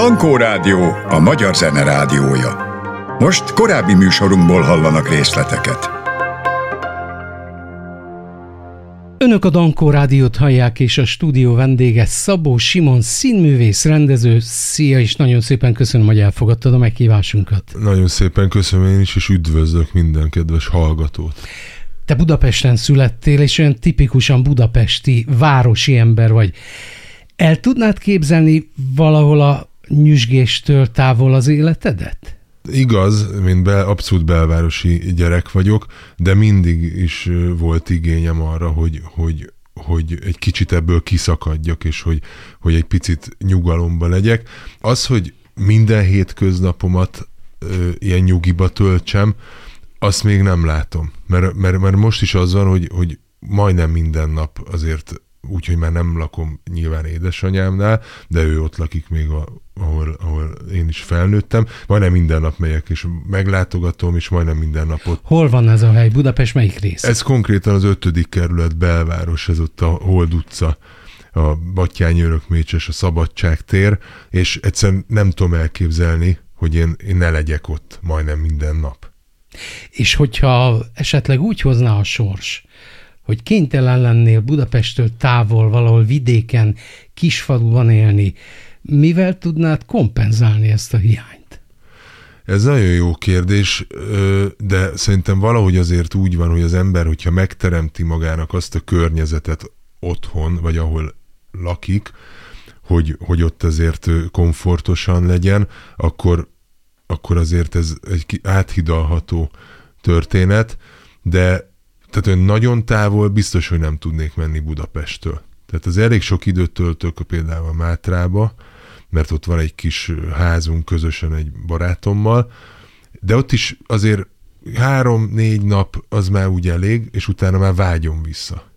Dankó Rádió, a magyar zene rádiója. Most korábbi műsorunkból hallanak részleteket. Önök a Dankó Rádiót hallják, és a stúdió vendége Szabó Simon színművész, rendező. Szia, és nagyon szépen köszönöm, hogy elfogadtad a meghívásunkat. Nagyon szépen köszönöm én is, és üdvözlök minden kedves hallgatót. Te Budapesten születtél, és olyan tipikusan budapesti, városi ember vagy. El tudnád képzelni valahol a nyüzsgéstől távol az életedet? Igaz, mint be, abszolút belvárosi gyerek vagyok, de mindig is volt igényem arra, hogy, hogy, hogy egy kicsit ebből kiszakadjak, és hogy, hogy egy picit nyugalomba legyek. Az, hogy minden hétköznapomat ö, ilyen nyugiba töltsem, azt még nem látom. Mert, mert, mert most is az van, hogy, hogy majdnem minden nap azért úgyhogy már nem lakom nyilván édesanyámnál, de ő ott lakik még, a, ahol, ahol én is felnőttem. Majdnem minden nap megyek, és meglátogatom, és majdnem minden napot. Hol van ez a hely? Budapest melyik rész? Ez konkrétan az ötödik kerület belváros, ez ott a Hold utca a Batyányi Örökmécses, a Szabadság tér, és egyszerűen nem tudom elképzelni, hogy én, én ne legyek ott majdnem minden nap. És hogyha esetleg úgy hozná a sors, hogy kénytelen lennél Budapesttől távol, valahol vidéken, kisfaluban élni, mivel tudnád kompenzálni ezt a hiányt? Ez nagyon jó kérdés, de szerintem valahogy azért úgy van, hogy az ember, hogyha megteremti magának azt a környezetet otthon, vagy ahol lakik, hogy, hogy ott azért komfortosan legyen, akkor, akkor azért ez egy áthidalható történet, de tehát olyan nagyon távol biztos, hogy nem tudnék menni Budapesttől. Tehát az elég sok időt töltök például a Mátrába, mert ott van egy kis házunk közösen egy barátommal, de ott is azért három-négy nap az már úgy elég, és utána már vágyom vissza.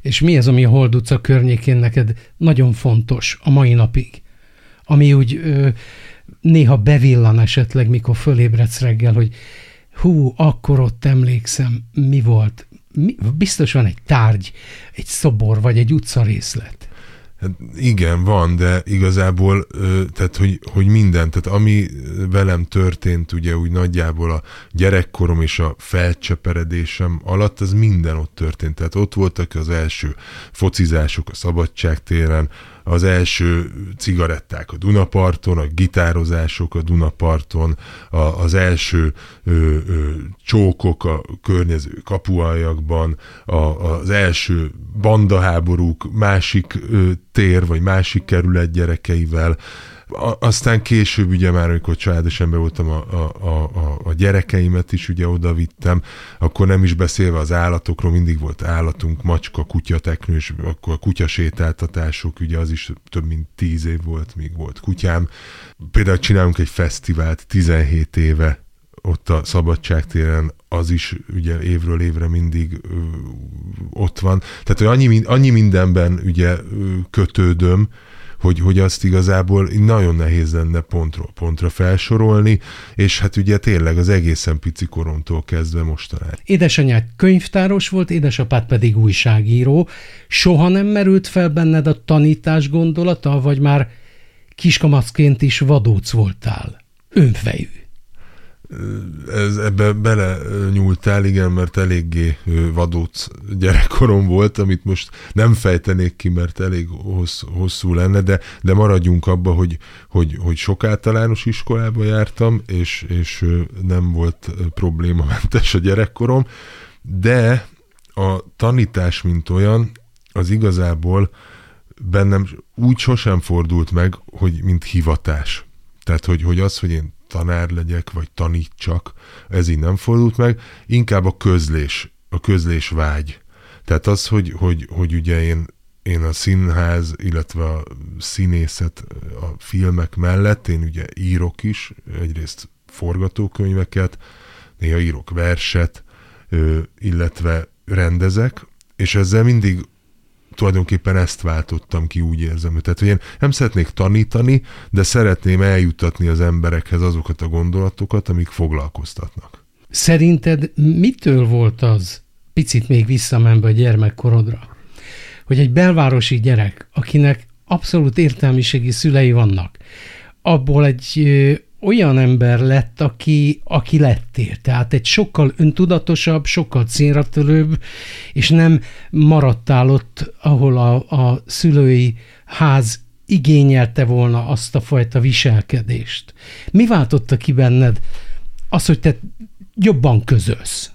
És mi az, ami a Hold utca környékén neked nagyon fontos a mai napig? Ami úgy ö, néha bevillan esetleg, mikor fölébredsz reggel, hogy hú, akkor ott emlékszem, mi volt. Mi, biztos van egy tárgy, egy szobor, vagy egy utcarészlet. Hát igen, van, de igazából, tehát hogy, hogy minden, tehát ami velem történt, ugye úgy nagyjából a gyerekkorom és a felcseperedésem alatt, az minden ott történt. Tehát ott voltak az első focizások a szabadságtéren, az első cigaretták a Dunaparton, a gitározások a Dunaparton, a, az első ö, ö, csókok a környező kapuajakban, a, az első bandaháborúk másik ö, tér vagy másik kerület gyerekeivel, aztán később ugye már, amikor családosan be voltam a, a, a, a gyerekeimet is ugye oda vittem, akkor nem is beszélve az állatokról, mindig volt állatunk, macska, kutya, teknős, akkor a kutyasétáltatások, ugye az is több mint tíz év volt, míg volt kutyám. Például csinálunk egy fesztivált 17 éve ott a Szabadságtéren, az is ugye évről évre mindig ö, ott van. Tehát, hogy annyi, annyi mindenben ugye ö, kötődöm, hogy, hogy azt igazából nagyon nehéz lenne pontról pontra felsorolni, és hát ugye tényleg az egészen pici koromtól kezdve mostanáig. Édesanyád könyvtáros volt, édesapád pedig újságíró. Soha nem merült fel benned a tanítás gondolata, vagy már kiskamaszként is vadóc voltál? Önfejű ez, ebbe bele nyúltál, igen, mert eléggé vadóc gyerekkorom volt, amit most nem fejtenék ki, mert elég hossz, hosszú lenne, de, de maradjunk abba, hogy, hogy, hogy sok általános iskolába jártam, és, és nem volt problémamentes a gyerekkorom, de a tanítás, mint olyan, az igazából bennem úgy sosem fordult meg, hogy mint hivatás. Tehát, hogy, hogy az, hogy én tanár legyek, vagy tanítsak, ez így nem fordult meg, inkább a közlés, a közlés vágy. Tehát az, hogy, hogy, hogy ugye én, én a színház, illetve a színészet a filmek mellett, én ugye írok is, egyrészt forgatókönyveket, néha írok verset, illetve rendezek, és ezzel mindig tulajdonképpen ezt váltottam ki, úgy érzem. Tehát, hogy én nem szeretnék tanítani, de szeretném eljutatni az emberekhez azokat a gondolatokat, amik foglalkoztatnak. Szerinted mitől volt az, picit még visszamenve a gyermekkorodra, hogy egy belvárosi gyerek, akinek abszolút értelmiségi szülei vannak, abból egy olyan ember lett, aki, aki lettél. Tehát egy sokkal öntudatosabb, sokkal célratörőbb, és nem maradtál ott, ahol a, a szülői ház igényelte volna azt a fajta viselkedést. Mi váltotta ki benned az, hogy te jobban közölsz?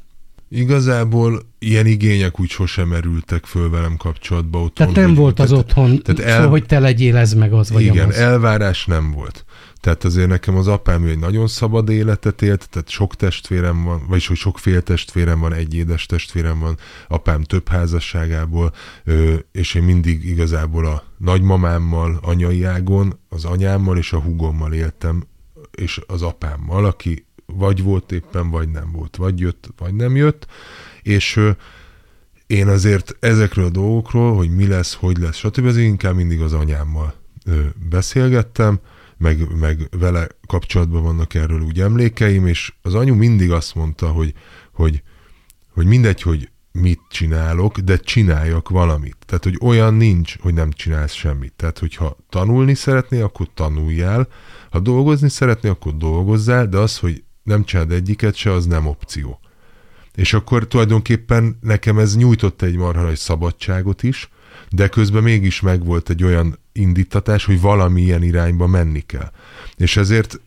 Igazából ilyen igények úgy sosem merültek föl velem kapcsolatba otthon. Tehát nem hogy, volt az tehát, otthon, tehát el, szó, hogy te legyél ez meg az, vagy Igen, az. elvárás nem volt. Tehát azért nekem az apám egy nagyon szabad életet élt, tehát sok testvérem van, vagyis hogy sok féltestvérem van, egy édes testvérem van, apám több házasságából, és én mindig igazából a nagymamámmal, anyai ágon, az anyámmal és a hugommal éltem, és az apámmal, aki vagy volt éppen, vagy nem volt, vagy jött, vagy nem jött, és én azért ezekről a dolgokról, hogy mi lesz, hogy lesz, stb. az inkább mindig az anyámmal beszélgettem, meg, meg vele kapcsolatban vannak erről úgy emlékeim, és az anyu mindig azt mondta, hogy, hogy, hogy mindegy, hogy mit csinálok, de csináljak valamit. Tehát, hogy olyan nincs, hogy nem csinálsz semmit. Tehát, hogyha tanulni szeretnél, akkor tanuljál, ha dolgozni szeretnél, akkor dolgozzál, de az, hogy nem csináld egyiket se, az nem opció. És akkor tulajdonképpen nekem ez nyújtott egy marha nagy szabadságot is, de közben mégis megvolt egy olyan indítatás, hogy valami ilyen irányba menni kell. És ezért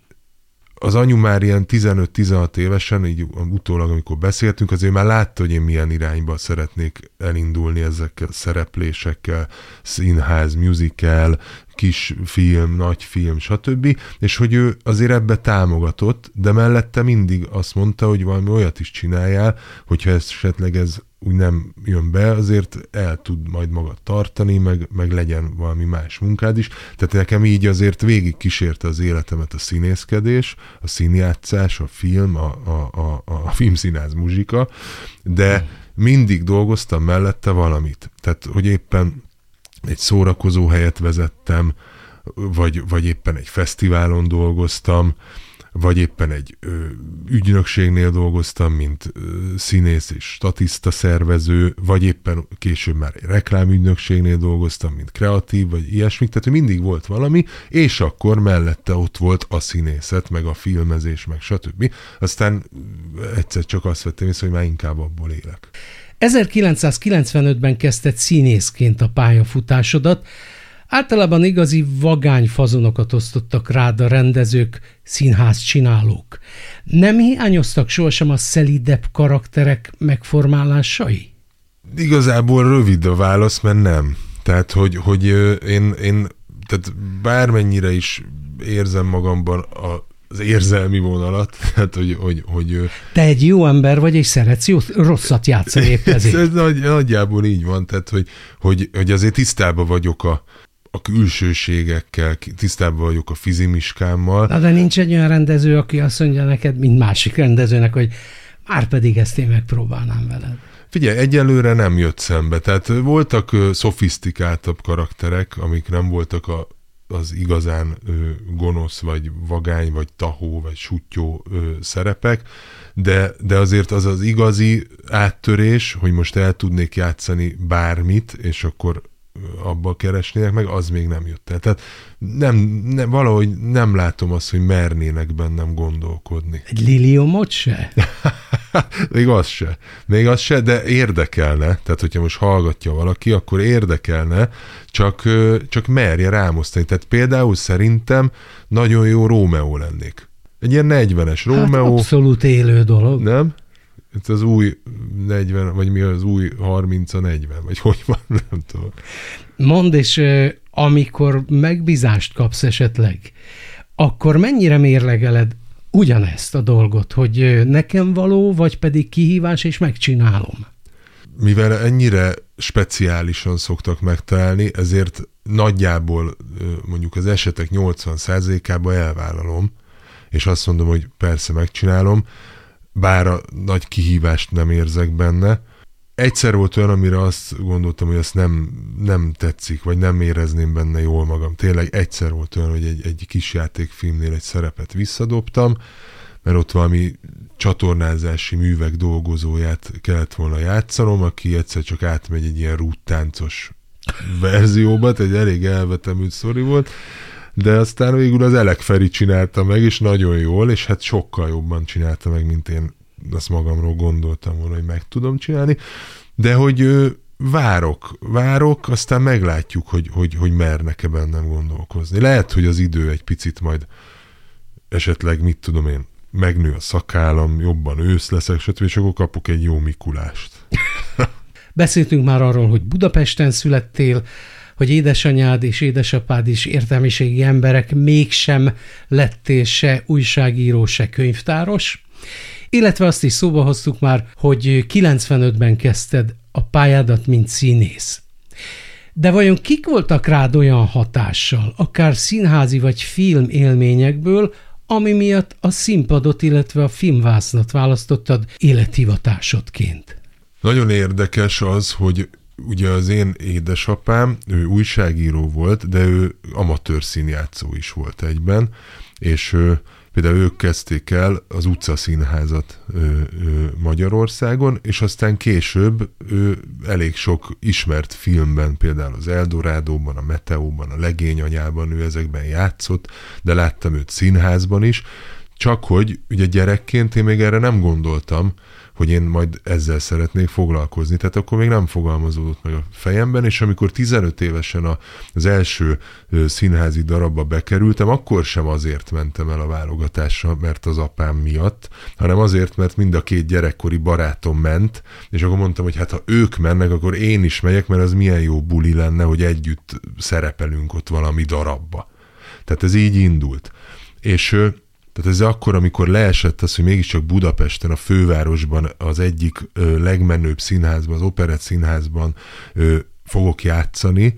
az anyu már ilyen 15-16 évesen, így utólag, amikor beszéltünk, azért már látta, hogy én milyen irányba szeretnék elindulni ezekkel szereplésekkel, színház, musical, kis film, nagy film, stb. És hogy ő azért ebbe támogatott, de mellette mindig azt mondta, hogy valami olyat is csináljál, hogyha esetleg ez úgy nem jön be, azért el tud majd magad tartani, meg, meg legyen valami más munkád is. Tehát nekem így azért végig kísérte az életemet a színészkedés, a színjátszás, a film, a, a, a, a filmszínáz muzsika, de mindig dolgoztam mellette valamit. Tehát, hogy éppen egy szórakozó helyet vezettem, vagy, vagy éppen egy fesztiválon dolgoztam, vagy éppen egy ö, ügynökségnél dolgoztam, mint ö, színész és statiszta szervező, vagy éppen később már egy reklámügynökségnél dolgoztam, mint kreatív, vagy ilyesmi, tehát mindig volt valami, és akkor mellette ott volt a színészet, meg a filmezés, meg stb. Aztán egyszer csak azt vettem észre, hogy már inkább abból élek. 1995-ben kezdett színészként a pályafutásodat, Általában igazi vagány fazonokat osztottak rád a rendezők, színház csinálók. Nem hiányoztak sohasem a szelidebb karakterek megformálásai? Igazából rövid a válasz, mert nem. Tehát, hogy, hogy én, én tehát bármennyire is érzem magamban a az érzelmi vonalat, tehát hogy, hogy, hogy... Te egy jó ember vagy, és szeretsz jó, rosszat játszani épp ezért. Ez nagy, nagyjából így van, tehát hogy, hogy, hogy azért tisztában vagyok a, a külsőségekkel, tisztában vagyok a fizimiskámmal. Na, de nincs egy olyan rendező, aki azt mondja neked, mint másik rendezőnek, hogy már pedig ezt én megpróbálnám veled. Figyelj, egyelőre nem jött szembe. Tehát voltak szofisztikáltabb karakterek, amik nem voltak a, az igazán ö, gonosz, vagy vagány, vagy tahó, vagy sutyó ö, szerepek, de, de azért az az igazi áttörés, hogy most el tudnék játszani bármit, és akkor abba keresnének meg, az még nem jött el. Tehát nem, nem, valahogy nem látom azt, hogy mernének bennem gondolkodni. Egy liliomot se? még az se. Még az se, de érdekelne. Tehát, hogyha most hallgatja valaki, akkor érdekelne, csak, csak merje rámosztani. Tehát például szerintem nagyon jó Rómeó lennék. Egy ilyen 40-es Rómeó. Hát abszolút élő dolog. Nem? Ez az új 40, vagy mi az új 30 a 40, vagy hogy van, nem tudom. Mondd, és amikor megbízást kapsz esetleg, akkor mennyire mérlegeled ugyanezt a dolgot, hogy nekem való, vagy pedig kihívás, és megcsinálom? Mivel ennyire speciálisan szoktak megtalálni, ezért nagyjából mondjuk az esetek 80%-ába elvállalom, és azt mondom, hogy persze megcsinálom, bár a nagy kihívást nem érzek benne. Egyszer volt olyan, amire azt gondoltam, hogy azt nem, nem tetszik, vagy nem érezném benne jól magam. Tényleg egyszer volt olyan, hogy egy, egy kis játékfilmnél egy szerepet visszadobtam, mert ott valami csatornázási művek dolgozóját kellett volna játszanom, aki egyszer csak átmegy egy ilyen rúttáncos verzióba, egy elég elvetemült szori volt, de aztán végül az Elek Feri csinálta meg, és nagyon jól, és hát sokkal jobban csinálta meg, mint én azt magamról gondoltam volna, hogy meg tudom csinálni, de hogy várok, várok, aztán meglátjuk, hogy, hogy, hogy mernek-e bennem gondolkozni. Lehet, hogy az idő egy picit majd esetleg, mit tudom én, megnő a szakállam, jobban ősz leszek, stb. és akkor kapok egy jó Mikulást. Beszéltünk már arról, hogy Budapesten születtél, hogy édesanyád és édesapád is értelmiségi emberek, mégsem lettél se újságíró, se könyvtáros, illetve azt is szóba hoztuk már, hogy 95-ben kezdted a pályádat, mint színész. De vajon kik voltak rád olyan hatással, akár színházi vagy film élményekből, ami miatt a színpadot, illetve a filmvásznat választottad élethivatásodként? Nagyon érdekes az, hogy ugye az én édesapám, ő újságíró volt, de ő amatőr színjátszó is volt egyben, és ő Például ők kezdték el az utcaszínházat ö, ö, Magyarországon, és aztán később ő elég sok ismert filmben, például az Eldorádóban, a Meteóban, a Legényanyában ő ezekben játszott, de láttam őt színházban is, csak hogy ugye gyerekként én még erre nem gondoltam, hogy én majd ezzel szeretnék foglalkozni. Tehát akkor még nem fogalmazódott meg a fejemben, és amikor 15 évesen a, az első színházi darabba bekerültem, akkor sem azért mentem el a válogatásra, mert az apám miatt, hanem azért, mert mind a két gyerekkori barátom ment, és akkor mondtam, hogy hát ha ők mennek, akkor én is megyek, mert az milyen jó buli lenne, hogy együtt szerepelünk ott valami darabba. Tehát ez így indult. És tehát ez akkor, amikor leesett az, hogy mégiscsak Budapesten, a fővárosban, az egyik ö, legmenőbb színházban, az Operett színházban ö, fogok játszani,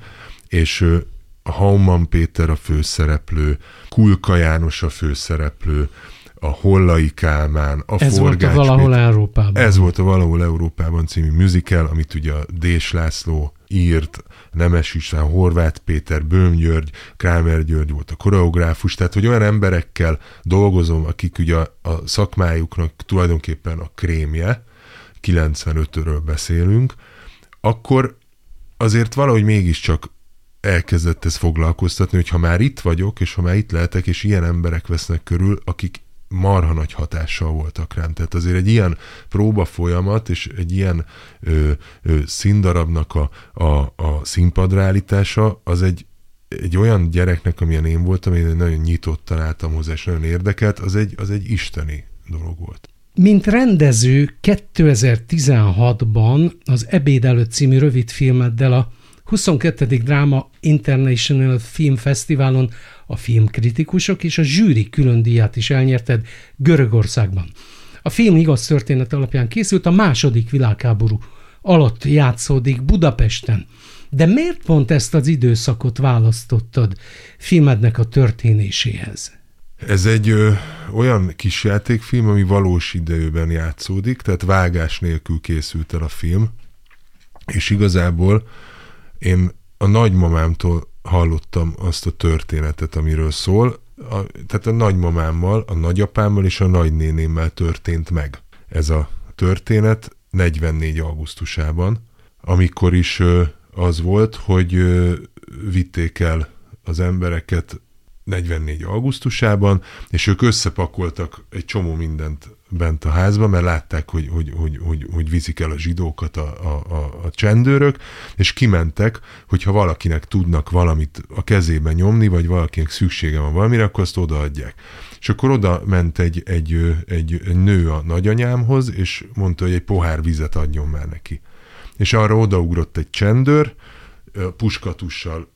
és ö, a Hauman Péter a főszereplő, Kulka János a főszereplő, a Hollai Kálmán, a Ez volt a Valahol Péter. Európában. Ez volt a Valahol Európában című musical, amit ugye a Dés László írt, Nemes István, Horváth Péter, Böhm György, Krámer György volt a koreográfus, tehát hogy olyan emberekkel dolgozom, akik ugye a, a szakmájuknak tulajdonképpen a krémje, 95-ről beszélünk, akkor azért valahogy mégiscsak elkezdett ez foglalkoztatni, hogy ha már itt vagyok, és ha már itt lehetek, és ilyen emberek vesznek körül, akik marha nagy hatással voltak rám. Tehát azért egy ilyen próba folyamat, és egy ilyen ö, ö, színdarabnak a, a, a színpadra az egy, egy olyan gyereknek, amilyen én voltam, én nagyon nyitottan álltam hozzá, és nagyon érdekelt, az egy, az egy isteni dolog volt. Mint rendező 2016-ban az Ebéd előtt című rövidfilmeddel a 22. Dráma International Film Fesztiválon a filmkritikusok és a zsűri külön díját is elnyerted Görögországban. A film igaz történet alapján készült, a második világháború alatt játszódik Budapesten. De miért pont ezt az időszakot választottad filmednek a történéséhez? Ez egy ö, olyan kis játékfilm, ami valós időben játszódik, tehát vágás nélkül készült el a film, és igazából én a nagymamámtól hallottam azt a történetet, amiről szól. A, tehát a nagymamámmal, a nagyapámmal és a nagynénémmel történt meg ez a történet 44. augusztusában, amikor is az volt, hogy vitték el az embereket 44. augusztusában, és ők összepakoltak egy csomó mindent bent a házba, mert látták, hogy, hogy, hogy, hogy, hogy viszik el a zsidókat a, a, a, a csendőrök, és kimentek, hogyha valakinek tudnak valamit a kezébe nyomni, vagy valakinek szüksége van valamire, akkor azt odaadják. És akkor oda ment egy, egy, egy, egy nő a nagyanyámhoz, és mondta, hogy egy pohár vizet adjon már neki. És arra odaugrott egy csendőr, puskatussal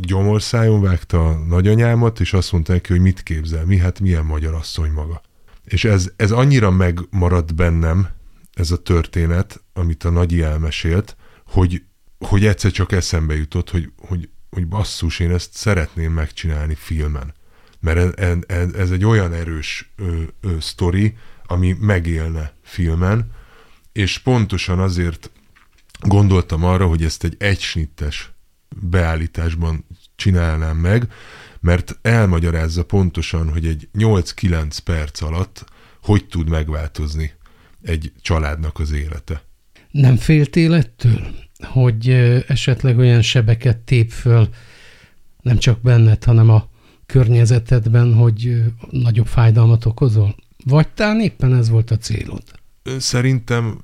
gyomorszájon vágta a nagyanyámat, és azt mondta neki, hogy mit képzel, mi, hát milyen magyar asszony maga. És ez, ez annyira megmaradt bennem, ez a történet, amit a nagyi elmesélt, hogy, hogy egyszer csak eszembe jutott, hogy, hogy, hogy basszus, én ezt szeretném megcsinálni filmen. Mert ez, ez, egy olyan erős ö, ö, sztori, ami megélne filmen, és pontosan azért gondoltam arra, hogy ezt egy egysnittes beállításban csinálnám meg, mert elmagyarázza pontosan, hogy egy 8-9 perc alatt hogy tud megváltozni egy családnak az élete. Nem féltél ettől, hogy esetleg olyan sebeket tép föl, nem csak benned, hanem a környezetedben, hogy nagyobb fájdalmat okozol? Vagy talán éppen ez volt a célod? Szerintem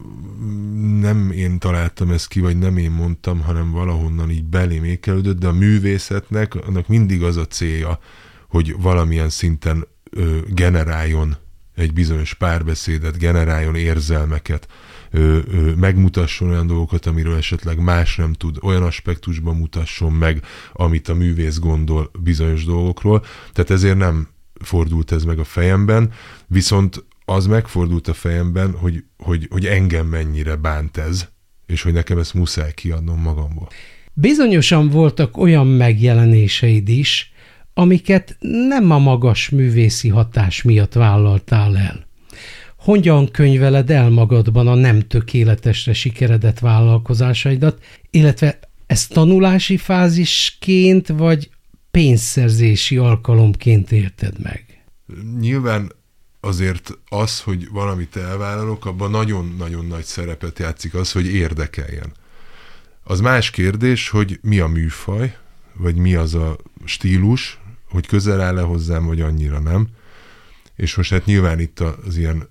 nem én találtam ezt ki, vagy nem én mondtam, hanem valahonnan így belém ékelődött, de a művészetnek annak mindig az a célja, hogy valamilyen szinten ö, generáljon egy bizonyos párbeszédet, generáljon érzelmeket, ö, ö, megmutasson olyan dolgokat, amiről esetleg más nem tud, olyan aspektusban mutasson meg, amit a művész gondol bizonyos dolgokról. Tehát ezért nem fordult ez meg a fejemben, viszont az megfordult a fejemben, hogy, hogy, hogy engem mennyire bánt ez, és hogy nekem ezt muszáj kiadnom magamból. Bizonyosan voltak olyan megjelenéseid is, amiket nem a magas művészi hatás miatt vállaltál el. Hogyan könyveled el magadban a nem tökéletesre sikeredett vállalkozásaidat, illetve ezt tanulási fázisként vagy pénzszerzési alkalomként érted meg? Nyilván azért az, hogy valamit elvállalok, abban nagyon-nagyon nagy szerepet játszik az, hogy érdekeljen. Az más kérdés, hogy mi a műfaj, vagy mi az a stílus, hogy közel áll-e hozzám, vagy annyira nem. És most hát nyilván itt az ilyen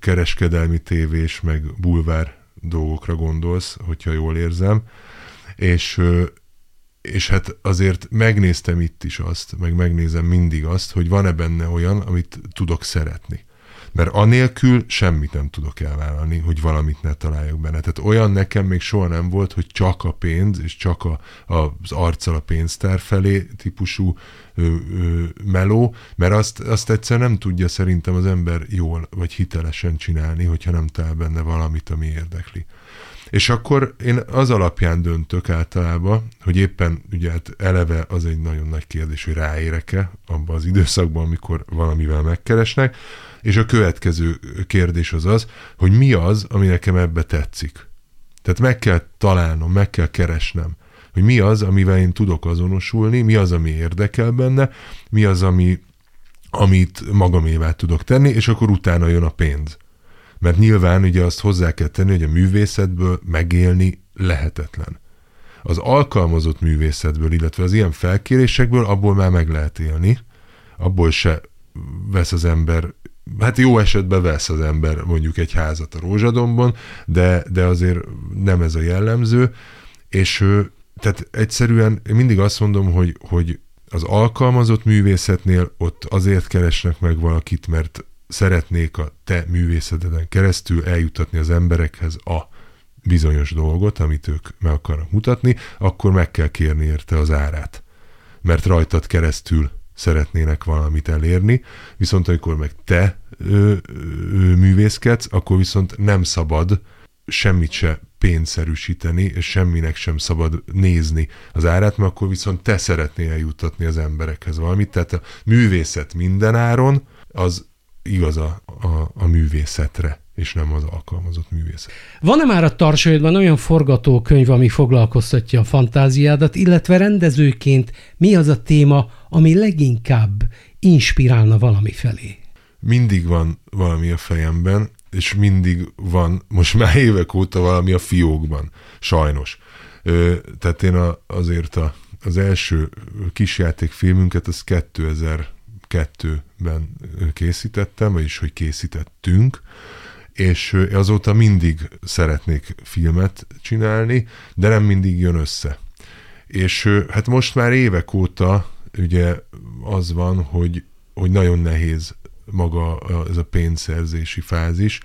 kereskedelmi tévés, meg bulvár dolgokra gondolsz, hogyha jól érzem, és, és hát azért megnéztem itt is azt, meg megnézem mindig azt, hogy van-e benne olyan, amit tudok szeretni. Mert anélkül semmit nem tudok elvállalni, hogy valamit ne találjak benne. Tehát olyan nekem még soha nem volt, hogy csak a pénz, és csak a, az arccal a pénztár felé típusú ö, ö, meló, mert azt, azt egyszer nem tudja szerintem az ember jól vagy hitelesen csinálni, hogyha nem talál benne valamit, ami érdekli. És akkor én az alapján döntök általában, hogy éppen ugye hát eleve az egy nagyon nagy kérdés, hogy ráérek-e abban az időszakban, amikor valamivel megkeresnek, és a következő kérdés az az, hogy mi az, ami nekem ebbe tetszik. Tehát meg kell találnom, meg kell keresnem, hogy mi az, amivel én tudok azonosulni, mi az, ami érdekel benne, mi az, ami, amit magamévá tudok tenni, és akkor utána jön a pénz. Mert nyilván ugye azt hozzá kell tenni, hogy a művészetből megélni lehetetlen. Az alkalmazott művészetből, illetve az ilyen felkérésekből abból már meg lehet élni, abból se vesz az ember hát jó esetben vesz az ember mondjuk egy házat a rózsadomban, de, de azért nem ez a jellemző, és tehát egyszerűen én mindig azt mondom, hogy, hogy az alkalmazott művészetnél ott azért keresnek meg valakit, mert szeretnék a te művészeteden keresztül eljutatni az emberekhez a bizonyos dolgot, amit ők meg akarnak mutatni, akkor meg kell kérni érte az árát. Mert rajtad keresztül szeretnének valamit elérni, viszont amikor meg te ö, ö, művészkedsz, akkor viszont nem szabad semmit se pénzszerűsíteni, és semminek sem szabad nézni az árát, mert akkor viszont te szeretnél eljutatni az emberekhez valamit. Tehát a művészet mindenáron az igaz a, a, a művészetre és nem az alkalmazott művészet. Van-e már a tarsolyodban olyan forgatókönyv, ami foglalkoztatja a fantáziádat, illetve rendezőként mi az a téma, ami leginkább inspirálna valami felé? Mindig van valami a fejemben, és mindig van, most már évek óta valami a fiókban, sajnos. Ö, tehát én a, azért a, az első kisjátékfilmünket, az 2002-ben készítettem, vagyis hogy készítettünk, és azóta mindig szeretnék filmet csinálni, de nem mindig jön össze. És hát most már évek óta ugye az van, hogy, hogy nagyon nehéz maga ez a pénzszerzési fázis,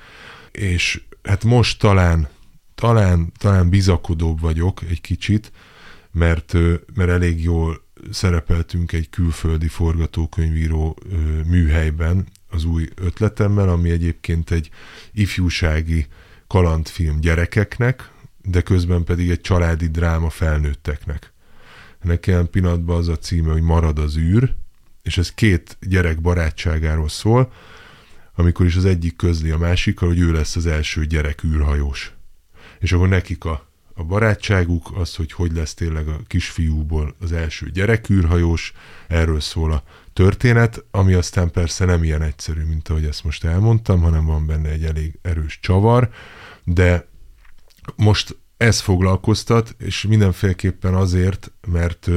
és hát most talán, talán, talán bizakodóbb vagyok egy kicsit, mert, mert elég jól szerepeltünk egy külföldi forgatókönyvíró műhelyben az új ötletemmel, ami egyébként egy ifjúsági kalandfilm gyerekeknek, de közben pedig egy családi dráma felnőtteknek. Ennek ilyen pillanatban az a címe, hogy Marad az űr, és ez két gyerek barátságáról szól, amikor is az egyik közli a másikkal, hogy ő lesz az első gyerek űrhajós. És akkor nekik a, a barátságuk, az, hogy hogy lesz tényleg a kisfiúból az első gyerek űrhajós, erről szól a történet, ami aztán persze nem ilyen egyszerű, mint ahogy ezt most elmondtam, hanem van benne egy elég erős csavar, de most ez foglalkoztat, és mindenféleképpen azért, mert,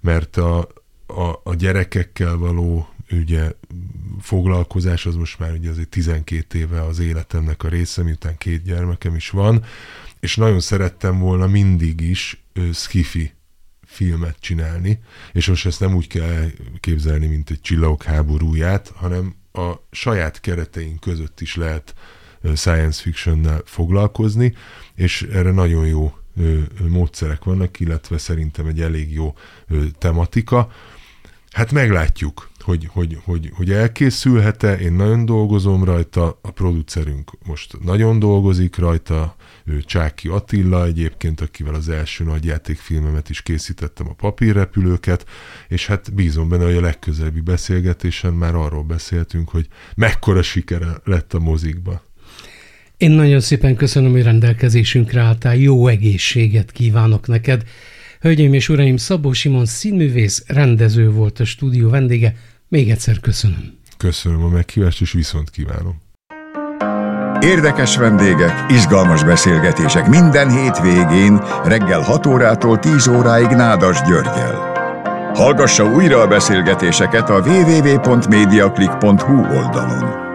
mert a, a, a gyerekekkel való ugye foglalkozás az most már ugye azért 12 éve az életemnek a része, miután két gyermekem is van, és nagyon szerettem volna mindig is ö, skifi filmet csinálni, és most ezt nem úgy kell képzelni, mint egy csillagok háborúját, hanem a saját kereteink között is lehet science fiction foglalkozni, és erre nagyon jó módszerek vannak, illetve szerintem egy elég jó tematika. Hát meglátjuk hogy, hogy, hogy, hogy elkészülhet-e, én nagyon dolgozom rajta, a producerünk most nagyon dolgozik rajta, ő Csáki Attila egyébként, akivel az első nagy játékfilmemet is készítettem, a papírrepülőket, és hát bízom benne, hogy a legközelebbi beszélgetésen már arról beszéltünk, hogy mekkora sikere lett a mozikba. Én nagyon szépen köszönöm, hogy rendelkezésünkre álltál, jó egészséget kívánok neked. Hölgyeim és uraim, Szabó Simon színművész, rendező volt a stúdió vendége. Még egyszer köszönöm. Köszönöm a meghívást, és viszont kívánom. Érdekes vendégek, izgalmas beszélgetések minden hétvégén reggel 6 órától 10 óráig Nádas Györgyel. Hallgassa újra a beszélgetéseket a www.mediaclick.hu oldalon.